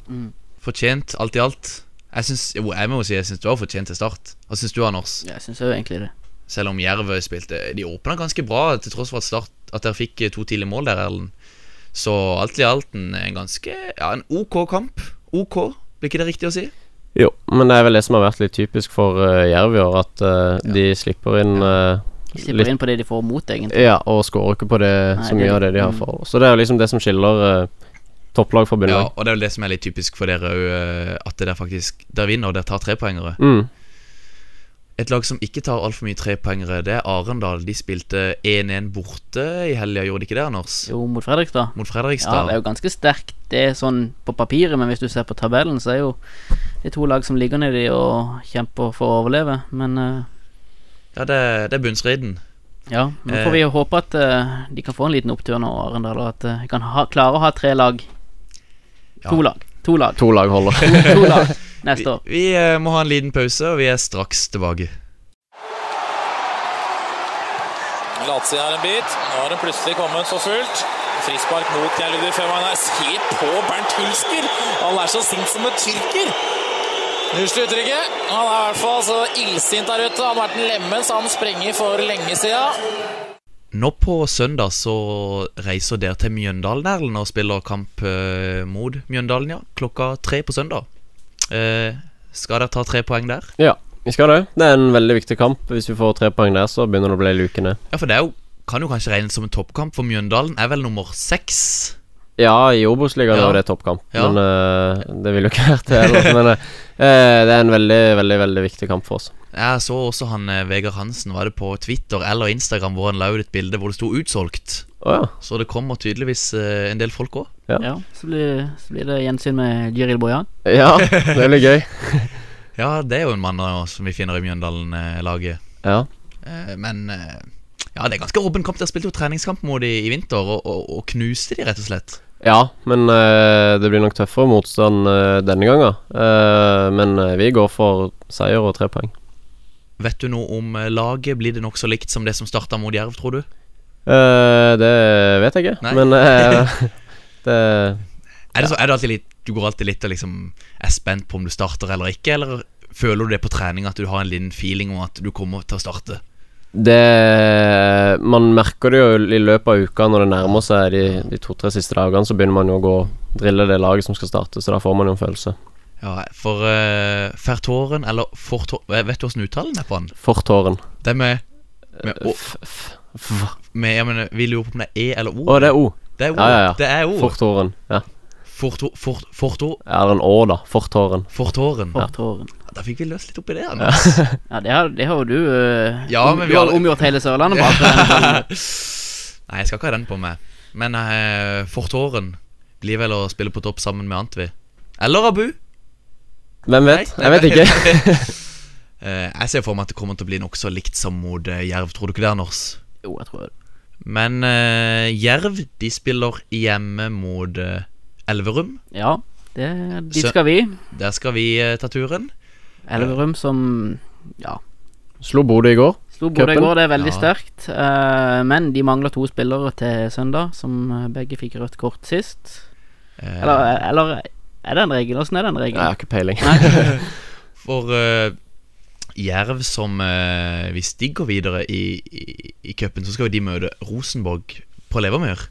Fortjent, alt i alt. Jeg synes, jo, jeg må jo si jeg syns du har fortjent til start. Hva syns du, Anders? Ja, Jeg syns jo egentlig det. Selv om Jerv spilte De åpna ganske bra, til tross for at, start, at dere fikk eh, to tidlige mål der, Erlend. Så alt i alt en, en ganske Ja, en OK kamp. OK, blir ikke det riktig å si? Jo, men det er vel det som har vært litt typisk for uh, Jerv i år, at eh, de slipper inn uh, De slipper Litt- inn på det de får mot, egentlig. Ja, og skårer ikke på det Nei, så det- mye av det de har mm. for. Så det er jo liksom det som skiller uh, topplag fra Ja, og det er vel det som er litt typisk for dere òg, at dere faktisk der vinner, og dere tar trepoengere. Mm. Et lag som ikke tar altfor mye trepoengere, det er Arendal. De spilte 1-1 borte i helga, gjorde de ikke det, Anders? Jo, mot Fredrikstad. Mot Ja, det er jo ganske sterkt det er sånn på papiret, men hvis du ser på tabellen, så er jo det to lag som ligger nedi og kjemper for å overleve. Men uh... Ja, det, det er bunnstriden. ja, nå får vi jo håpe at uh, de kan få en liten opptur nå, Arendal, og at de kan ha, klare å ha tre lag. To Ja. lag. To lag. To lag holder. To lag neste år. vi vi må ha en liten pause, og vi er straks tilbake. Latsida er en bit. Nå har den plutselig kommet for fullt. Frispark mot Føhmann er Se på Bernt Hulsker! Han er så sint som en tyrker. Unnskyld uttrykket. Han er i hvert fall så illsint der ute. Han har vært en lemen, så han sprenger for lenge siden. Nå på søndag så reiser dere til Mjøndalen og spiller kamp eh, mot Mjøndalen, ja. Klokka tre på søndag. Eh, skal dere ta tre poeng der? Ja, vi skal det. Det er en veldig viktig kamp. Hvis vi får tre poeng der, så begynner det å bli luke ned. Ja, for det jo, kan jo kanskje regnes som en toppkamp, for Mjøndalen er vel nummer seks. Ja, i Obos-ligaen Ja. er det toppkamp, Ja. men uh, det ville jo ikke vært det heller. men eh, det er en veldig, veldig veldig viktig kamp for oss. Jeg så også han eh, Vegard Hansen, var det på Twitter eller Instagram, hvor han la ut et bilde hvor det sto 'utsolgt'. Oh, ja. Så det kommer tydeligvis eh, en del folk òg. Ja, så blir, så blir det gjensyn med Jiril Bojan. ja, det blir gøy. Ja, det er jo en mann som vi finner i Mjøndalen-laget. Ja. Eh, men eh, ja, det er ganske åpen kamp. Dere spilte jo treningskamp mot dem i vinter, og, og, og knuste de, rett og slett. Ja, men øh, det blir nok tøffere motstand øh, denne gangen. Uh, men øh, vi går for seier og tre poeng. Vet du noe om eh, laget? Blir det nokså likt som det som starta mot Jerv, tror du? Uh, det vet jeg ikke, Nei. men uh, det Er det, så, er det alltid litt Du går alltid litt og liksom er spent på om du starter eller ikke, eller føler du det på trening at du har en liten feeling om at du kommer til å starte? Det Man merker det jo i løpet av uka når det nærmer seg de, de to-tre siste dagene, så begynner man jo å gå og drille det laget som skal starte, så da får man jo en følelse. Ja, for uh, Fertåren, eller Fortåren Vet du hvordan uttalen er på den? Fortåren. Det er med Med, å, F, f, f. med jeg mener, Vi lurer på om det er E eller O. Å, det er O. Det er O. Ja, ja, ja. Det er O. Fortåren. Ja. Forto, fort, forto, Eller en Å, da. Fortåren. Fortåren. fortåren. Ja, Da fikk vi løst litt opp i det. Ja. Ja, det har, det har jo du uh, Ja, om, men Du vi har omgjort hele Sørlandet bak. Nei, jeg skal ikke ha den på meg. Men uh, Fortåren blir vel å spille på topp sammen med Antvi. Eller Abu. Hvem vet? Jeg vet ikke. Eh, jeg ser for meg at det kommer til å bli nokså likt som mot eh, Jerv. Tror du ikke det, Anders? Jo, jeg tror det. Men uh, Jerv de spiller hjemme mot uh, Elverum. Ja, det, dit Så- skal vi. Der skal vi uh, ta turen. Elverum som ja, Slo Bodø i går. slo Bodø i går, det er veldig Ja. sterkt. eh, men de mangler to spillere til søndag, som begge fikk rødt kort sist. Eh, Eller, eller er det en regel? Åssen er den Jeg har regelen? ikke peiling. For uh, Jerv som uh, Hvis de går videre i, i, i cupen, så skal jo de møte Rosenborg på Levermyr.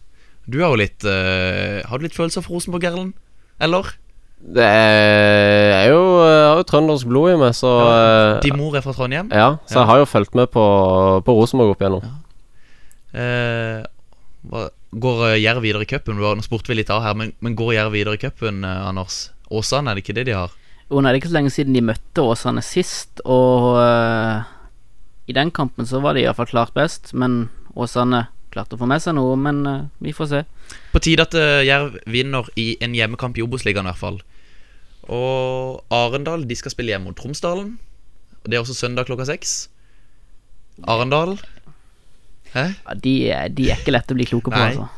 Du har jo litt uh, Har du litt følelser for Rosenborg, Erlend? Eller? Det er, er jo Jeg har jo trøndersk blod i meg, så ja, Din mor er fra Trondheim. Ja, så Ja. jeg har jo fulgt med på, på Rosenborg opp igjennom. Ja. hva- går eh, Jerv videre i cupen? Nå spurte vi litt av her, men, men går Jerv videre i cupen, eh, Anders? Åsane, er det ikke det de har? Jo, nei, det er ikke så lenge siden de møtte Åsane sist, og uh, i den kampen så var de iallfall klart best, men Åsane klarte å få med seg noe, men uh, vi får se. På tide at uh, Jerv vinner i en hjemmekamp i Obos-ligaen, i hvert fall. Og Arendal de skal spille hjemme mot Tromsdalen. Det er også søndag klokka seks. Arendal? Ja, de, de er ikke lette å bli kloke på, Nei. altså.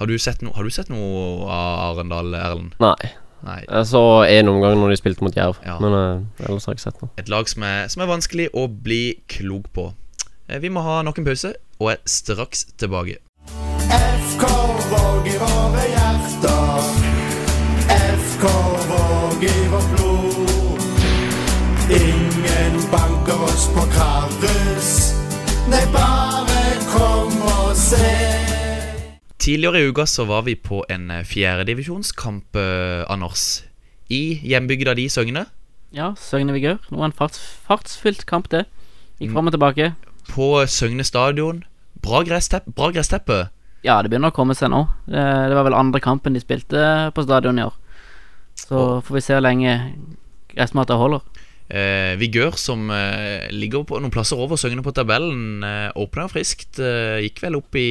Har du sett, no, har du sett noe av Arendal, Erlend? Nei. Nei. Jeg så én omgang når de spilte mot Jerv, Ja. men uh, ellers har jeg ikke sett noe. Et lag som er, som er vanskelig å bli klok på. Eh, Vi må ha nok en pause, og er straks tilbake. FK Våg Tidligere i uka så var vi på en eh, fjerdedivisjonskamp, uh, Anders. I hjembygda di, Søgne. Ja, Søgne Vigør. Var en farts, fartsfylt kamp, det. Gikk fram og tilbake. På Søgne stadion. Bra gressteppe. Bra gressteppe. Ja, det begynner å komme seg nå. Det, det var vel andre kampen de spilte på stadion i år. Så får vi se hvor lenge gressmatta holder. Eh, Vigør, som eh, ligger på noen plasser over Søgne på tabellen, eh, åpna friskt. Eh, gikk vel opp i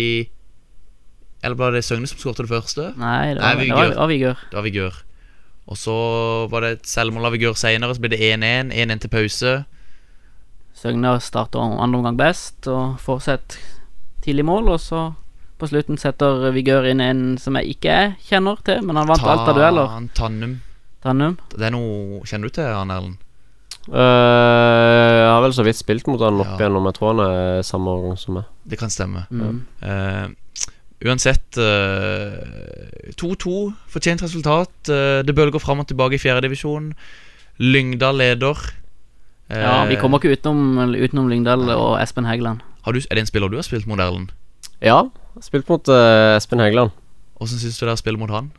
Eller var det Søgne som skåret det første? Nei, det var, Nei, Vigør. det var Vigør. Det var Vigør. Og så var det et selvmål av Vigør senere, så ble det 1-1. 1-1 til pause. Søgne starter andre omgang best og får tidlig mål, og så på slutten setter Vigør inn en som jeg ikke kjenner til, men han vant alt av dueller. Tan- Tannum. Tannum. Det er noe Kjenner du til han, Erlend? Uh, jeg har vel så vidt spilt mot han opp Ja. igjennom. Jeg tror han er samme årgang som meg. Det kan stemme. Mm. Eh, uansett eh, 2-2, fortjent resultat. Eh, det bølger fram og tilbake i fjerdedivisjon. Lyngdal leder. Eh, Ja, vi kommer ikke utenom, utenom Lyngdal og Espen Hegeland. har du, Er det en spiller du har spilt mot, Erlend? Ja, jeg spilte mot uh, Espen Hegeland. Åssen syns du det er å spille mot han?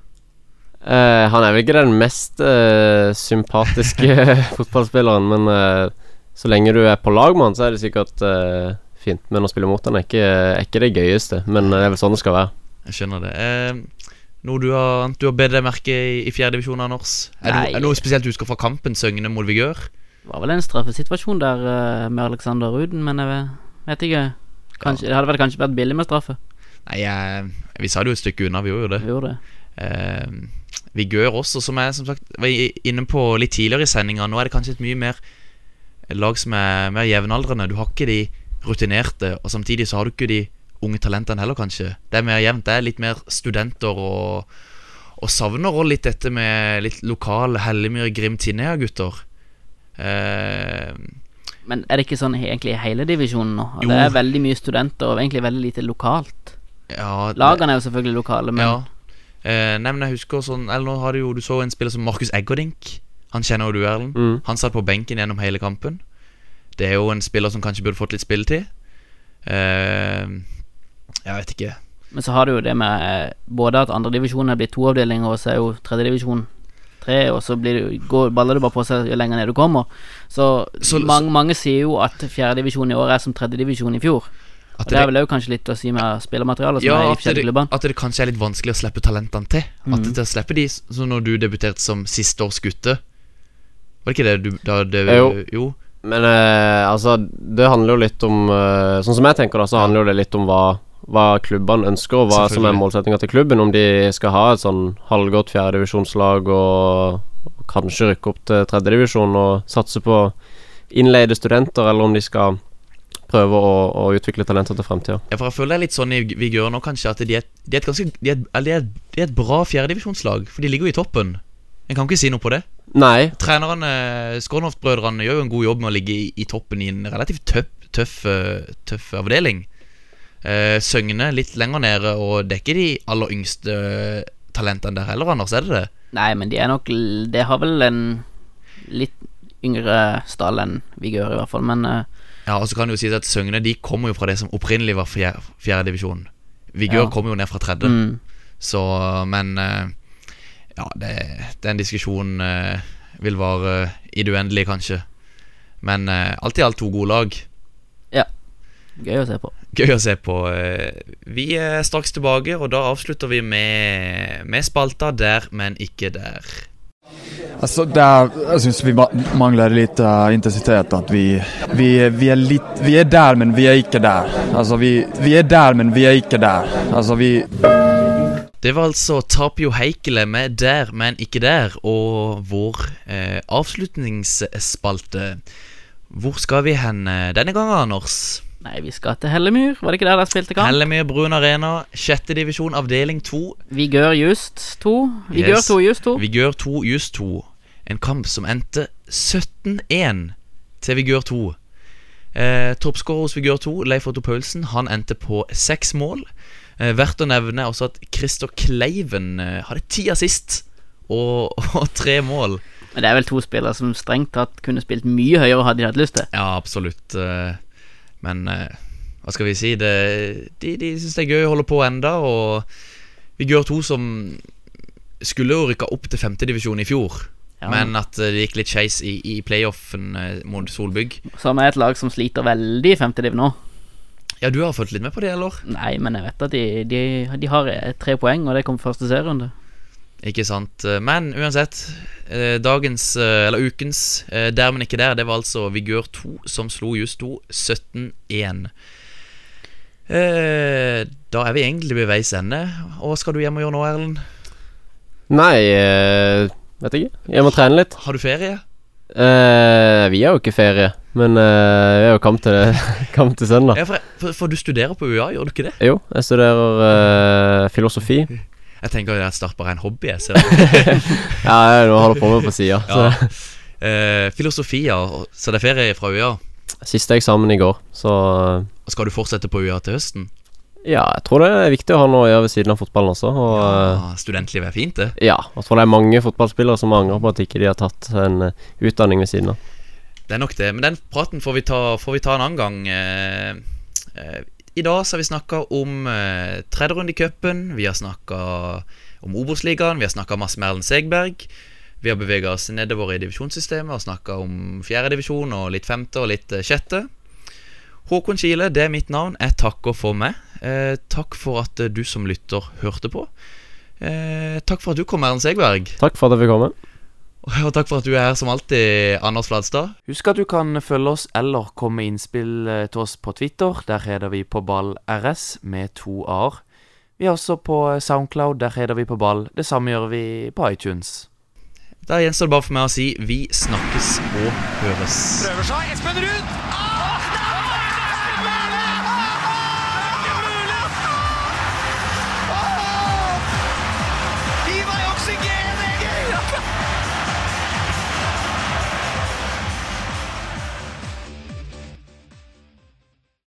Uh, han er vel ikke den mest uh, sympatiske fotballspilleren, men eh, så lenge du er på lag med han, så er det sikkert eh, fint. Men å spille mot han er ikke, er ikke det gøyeste, men det er vel sånn det skal være. Jeg skjønner det. Eh, noe du har, du har bedt deg merke i, i fjerdedivisjon, Anders? Er det, er det noe spesielt du husker fra kampen Søgne mot Vigør? Det var vel en straffesituasjon der eh, med Alexander Ruden, men jeg vet, vet ikke. Kanskje, Det hadde vel kanskje vært billig med straffe. Nei, jeg, vi sa det jo et stykke unna, vi gjorde jo det. Vi gjorde det. Eh, Vigør også, som jeg som sagt var inne på litt tidligere i sendinga. Nå er det kanskje et mye mer lag som er mer jevnaldrende. Du har ikke de rutinerte, og samtidig så har du ikke de unge talentene heller, kanskje. Det er mer jevnt. Det er litt mer studenter og Og savner også litt dette med litt lokal Hellemyr, Grim, Tinnea-gutter. Eh, Men er det ikke sånn egentlig i hele divisjonen nå? Jo. Det er veldig mye studenter og egentlig veldig lite lokalt. ja, Lagene er jo selvfølgelig lokale, men Ja. Eh, nei, men jeg husker sånn Eller nå har du jo Du så en spiller som Markus Eggerdink. Han kjenner jo du, Erlend. Mm. Han satt på benken gjennom hele kampen. Det er jo en spiller som kanskje burde fått litt spilletid. Uh, jeg vet ikke. Men så har du jo det med eh, både at andredivisjon er blitt to avdelinger, og så er jo tredjedivisjon tre, og så blir det, går, baller det bare på seg jo lenger ned du kommer. Så, Så- mange, mange sier jo at fjerdedivisjon i år er som tredjedivisjon i fjor. At Og det er vel òg kanskje litt å si med spillermaterialet ja, at, det, at det kanskje er litt vanskelig å slippe talentene til. At det til å slippe de Så når du debuterte som siste års gutte Var det ikke det du da det, Jo. jo. Men eh, altså, det handler jo litt om eh, Sånn som jeg tenker, da, så handler jo det litt om hva, hva klubbene ønsker, og hva som er målsettinga til klubben. Om de skal ha et sånn halvgodt fjerdedivisjonslag og, og kanskje rykke opp til tredjedivisjon og satse på innleide studenter, eller om de skal prøve å, å utvikle talenter til fremtida. Ja, for jeg føler det er litt sånn i Vigør nå, kanskje, at de er, de er et ganske De er, de er, de er et bra fjerdedivisjonslag, for de ligger jo i toppen. En kan ikke si noe på det. Nei, Trenerne, Skånhoft-brødrene, gjør jo en god jobb med å ligge i, i toppen i en relativt tøff, tøff, eh, tøff avdeling. Eh, Søgne litt lenger nede, og det er ikke de aller yngste eh, talentene der heller, Anders, er det det? Nei, men de er nok Det har vel en litt yngre stall enn Vigør, i hvert fall, men eh, Ja, og så kan det jo sies at Søgne de kommer jo fra det som opprinnelig var fjerde, fjerde divisjon. Vigør Ja. kommer jo ned fra tredje. mm, Så, men eh, Ja, det, den diskusjonen eh, vil vare i det uendelige, kanskje. Men eh, alt i alt to gode lag. Ja. gøy å se på. Gøy å se på. eh. Vi er straks tilbake, og da avslutter vi med, med spalta der, men ikke der. Altså, der, jeg syns vi mangler litt lite eh, intensitet. At vi, vi, vi, er litt vi er der, men vi er ikke der. Altså, vi, vi er der, men vi er ikke der. Altså, vi, Det var altså Tapio Heikele med 'Der, men ikke der' og vår eh, avslutningsspalte. Hvor skal vi hen denne gangen, Anders? Nei, vi skal til Hellemyr. Var det ikke der de spilte kamp? Hellemyr Brun Arena, sjette divisjon, avdeling to. Vigør Just 2. Vigør Yes. 2 Just 2. Vigør 2, Just 2. En kamp som endte 17-1 til Vigør 2. Eh, Toppskårer hos Vigør 2, Leif Otto Paulsen, han endte på seks mål. Eh, verdt å nevne også at Christer Kleiven eh, hadde ti assist og, og tre mål. Men det er vel to spillere som strengt tatt kunne spilt mye høyere hadde de hatt lyst til. Ja, absolutt. eh, Men hva skal vi si? Det, de de syns det er gøy å holde på enda Og Vigør 2 som skulle jo rykka opp til femtedivisjon i fjor. Ja. Men at det gikk litt skeis i, i playoffen mot Solbygg. Som er et lag som sliter veldig i femtediv nå. Ja, du har fulgt litt med på det, eller? Nei, men jeg vet at de, de, de har eh, tre poeng, og det kommer første serierunde. Ikke sant. Eh, Men uansett, eh, dagens, eller ukens Der, men ikke der, det var altså Vigør 2 som slo just 2 17-1. Eh, Da er vi egentlig ved veis ende. Hva skal du hjem og gjøre nå, Erlend? Nei, vet ikke. Jeg må trene litt. Har du ferie? Eh, vi har jo ikke ferie, men uh, vi har jo kamp til, kamp til søndag. Ja, for, for, for du studerer på UiA, gjør du ikke det? Jo, jeg studerer uh, filosofi. Jeg tenker at jeg starter bare en hobby. Jeg ser. Ja, jeg holder på med på sida. ja. Filosofi, ja. Så det er ferie fra UiA. Siste eksamen i går, så Skal du fortsette på UiA til høsten? Ja, jeg tror det er viktig å ha noe å gjøre ved siden av fotballen også. Og eh, Ja, studentlivet er fint, det. ja, jeg tror det er mange fotballspillere som angrer på at ikke de har tatt en eh, utdanning ved siden av. Det er nok det. Men den praten får vi ta, får vi ta en annen gang. Eh, eh, I dag så har vi snakka om eh, tredje runde i cupen. Vi har snakka om Obos-ligaen. Vi har snakka masse med Erlend Segberg. Vi har bevega oss nedover i divisjonssystemet og snakka om fjerdedivisjon og litt femte og litt eh, sjette. Håkon Kile, det er mitt navn. Jeg takker for meg. Eh, takk for at eh, du som lytter hørte på. Eh, takk for at du kom, Erlend Segberg. Takk for at jeg fikk komme. Og takk for at du er her som alltid, Anders Fladstad. Husk at du kan følge oss eller komme med innspill eh, til oss på Twitter. Der heter vi på ball RS med to a-er. Vi er også på Soundcloud. Der heter vi på ball. Det samme gjør vi på iTunes. Da gjenstår det bare for meg å si vi snakkes og høres. Prøver seg. Espen Ruud!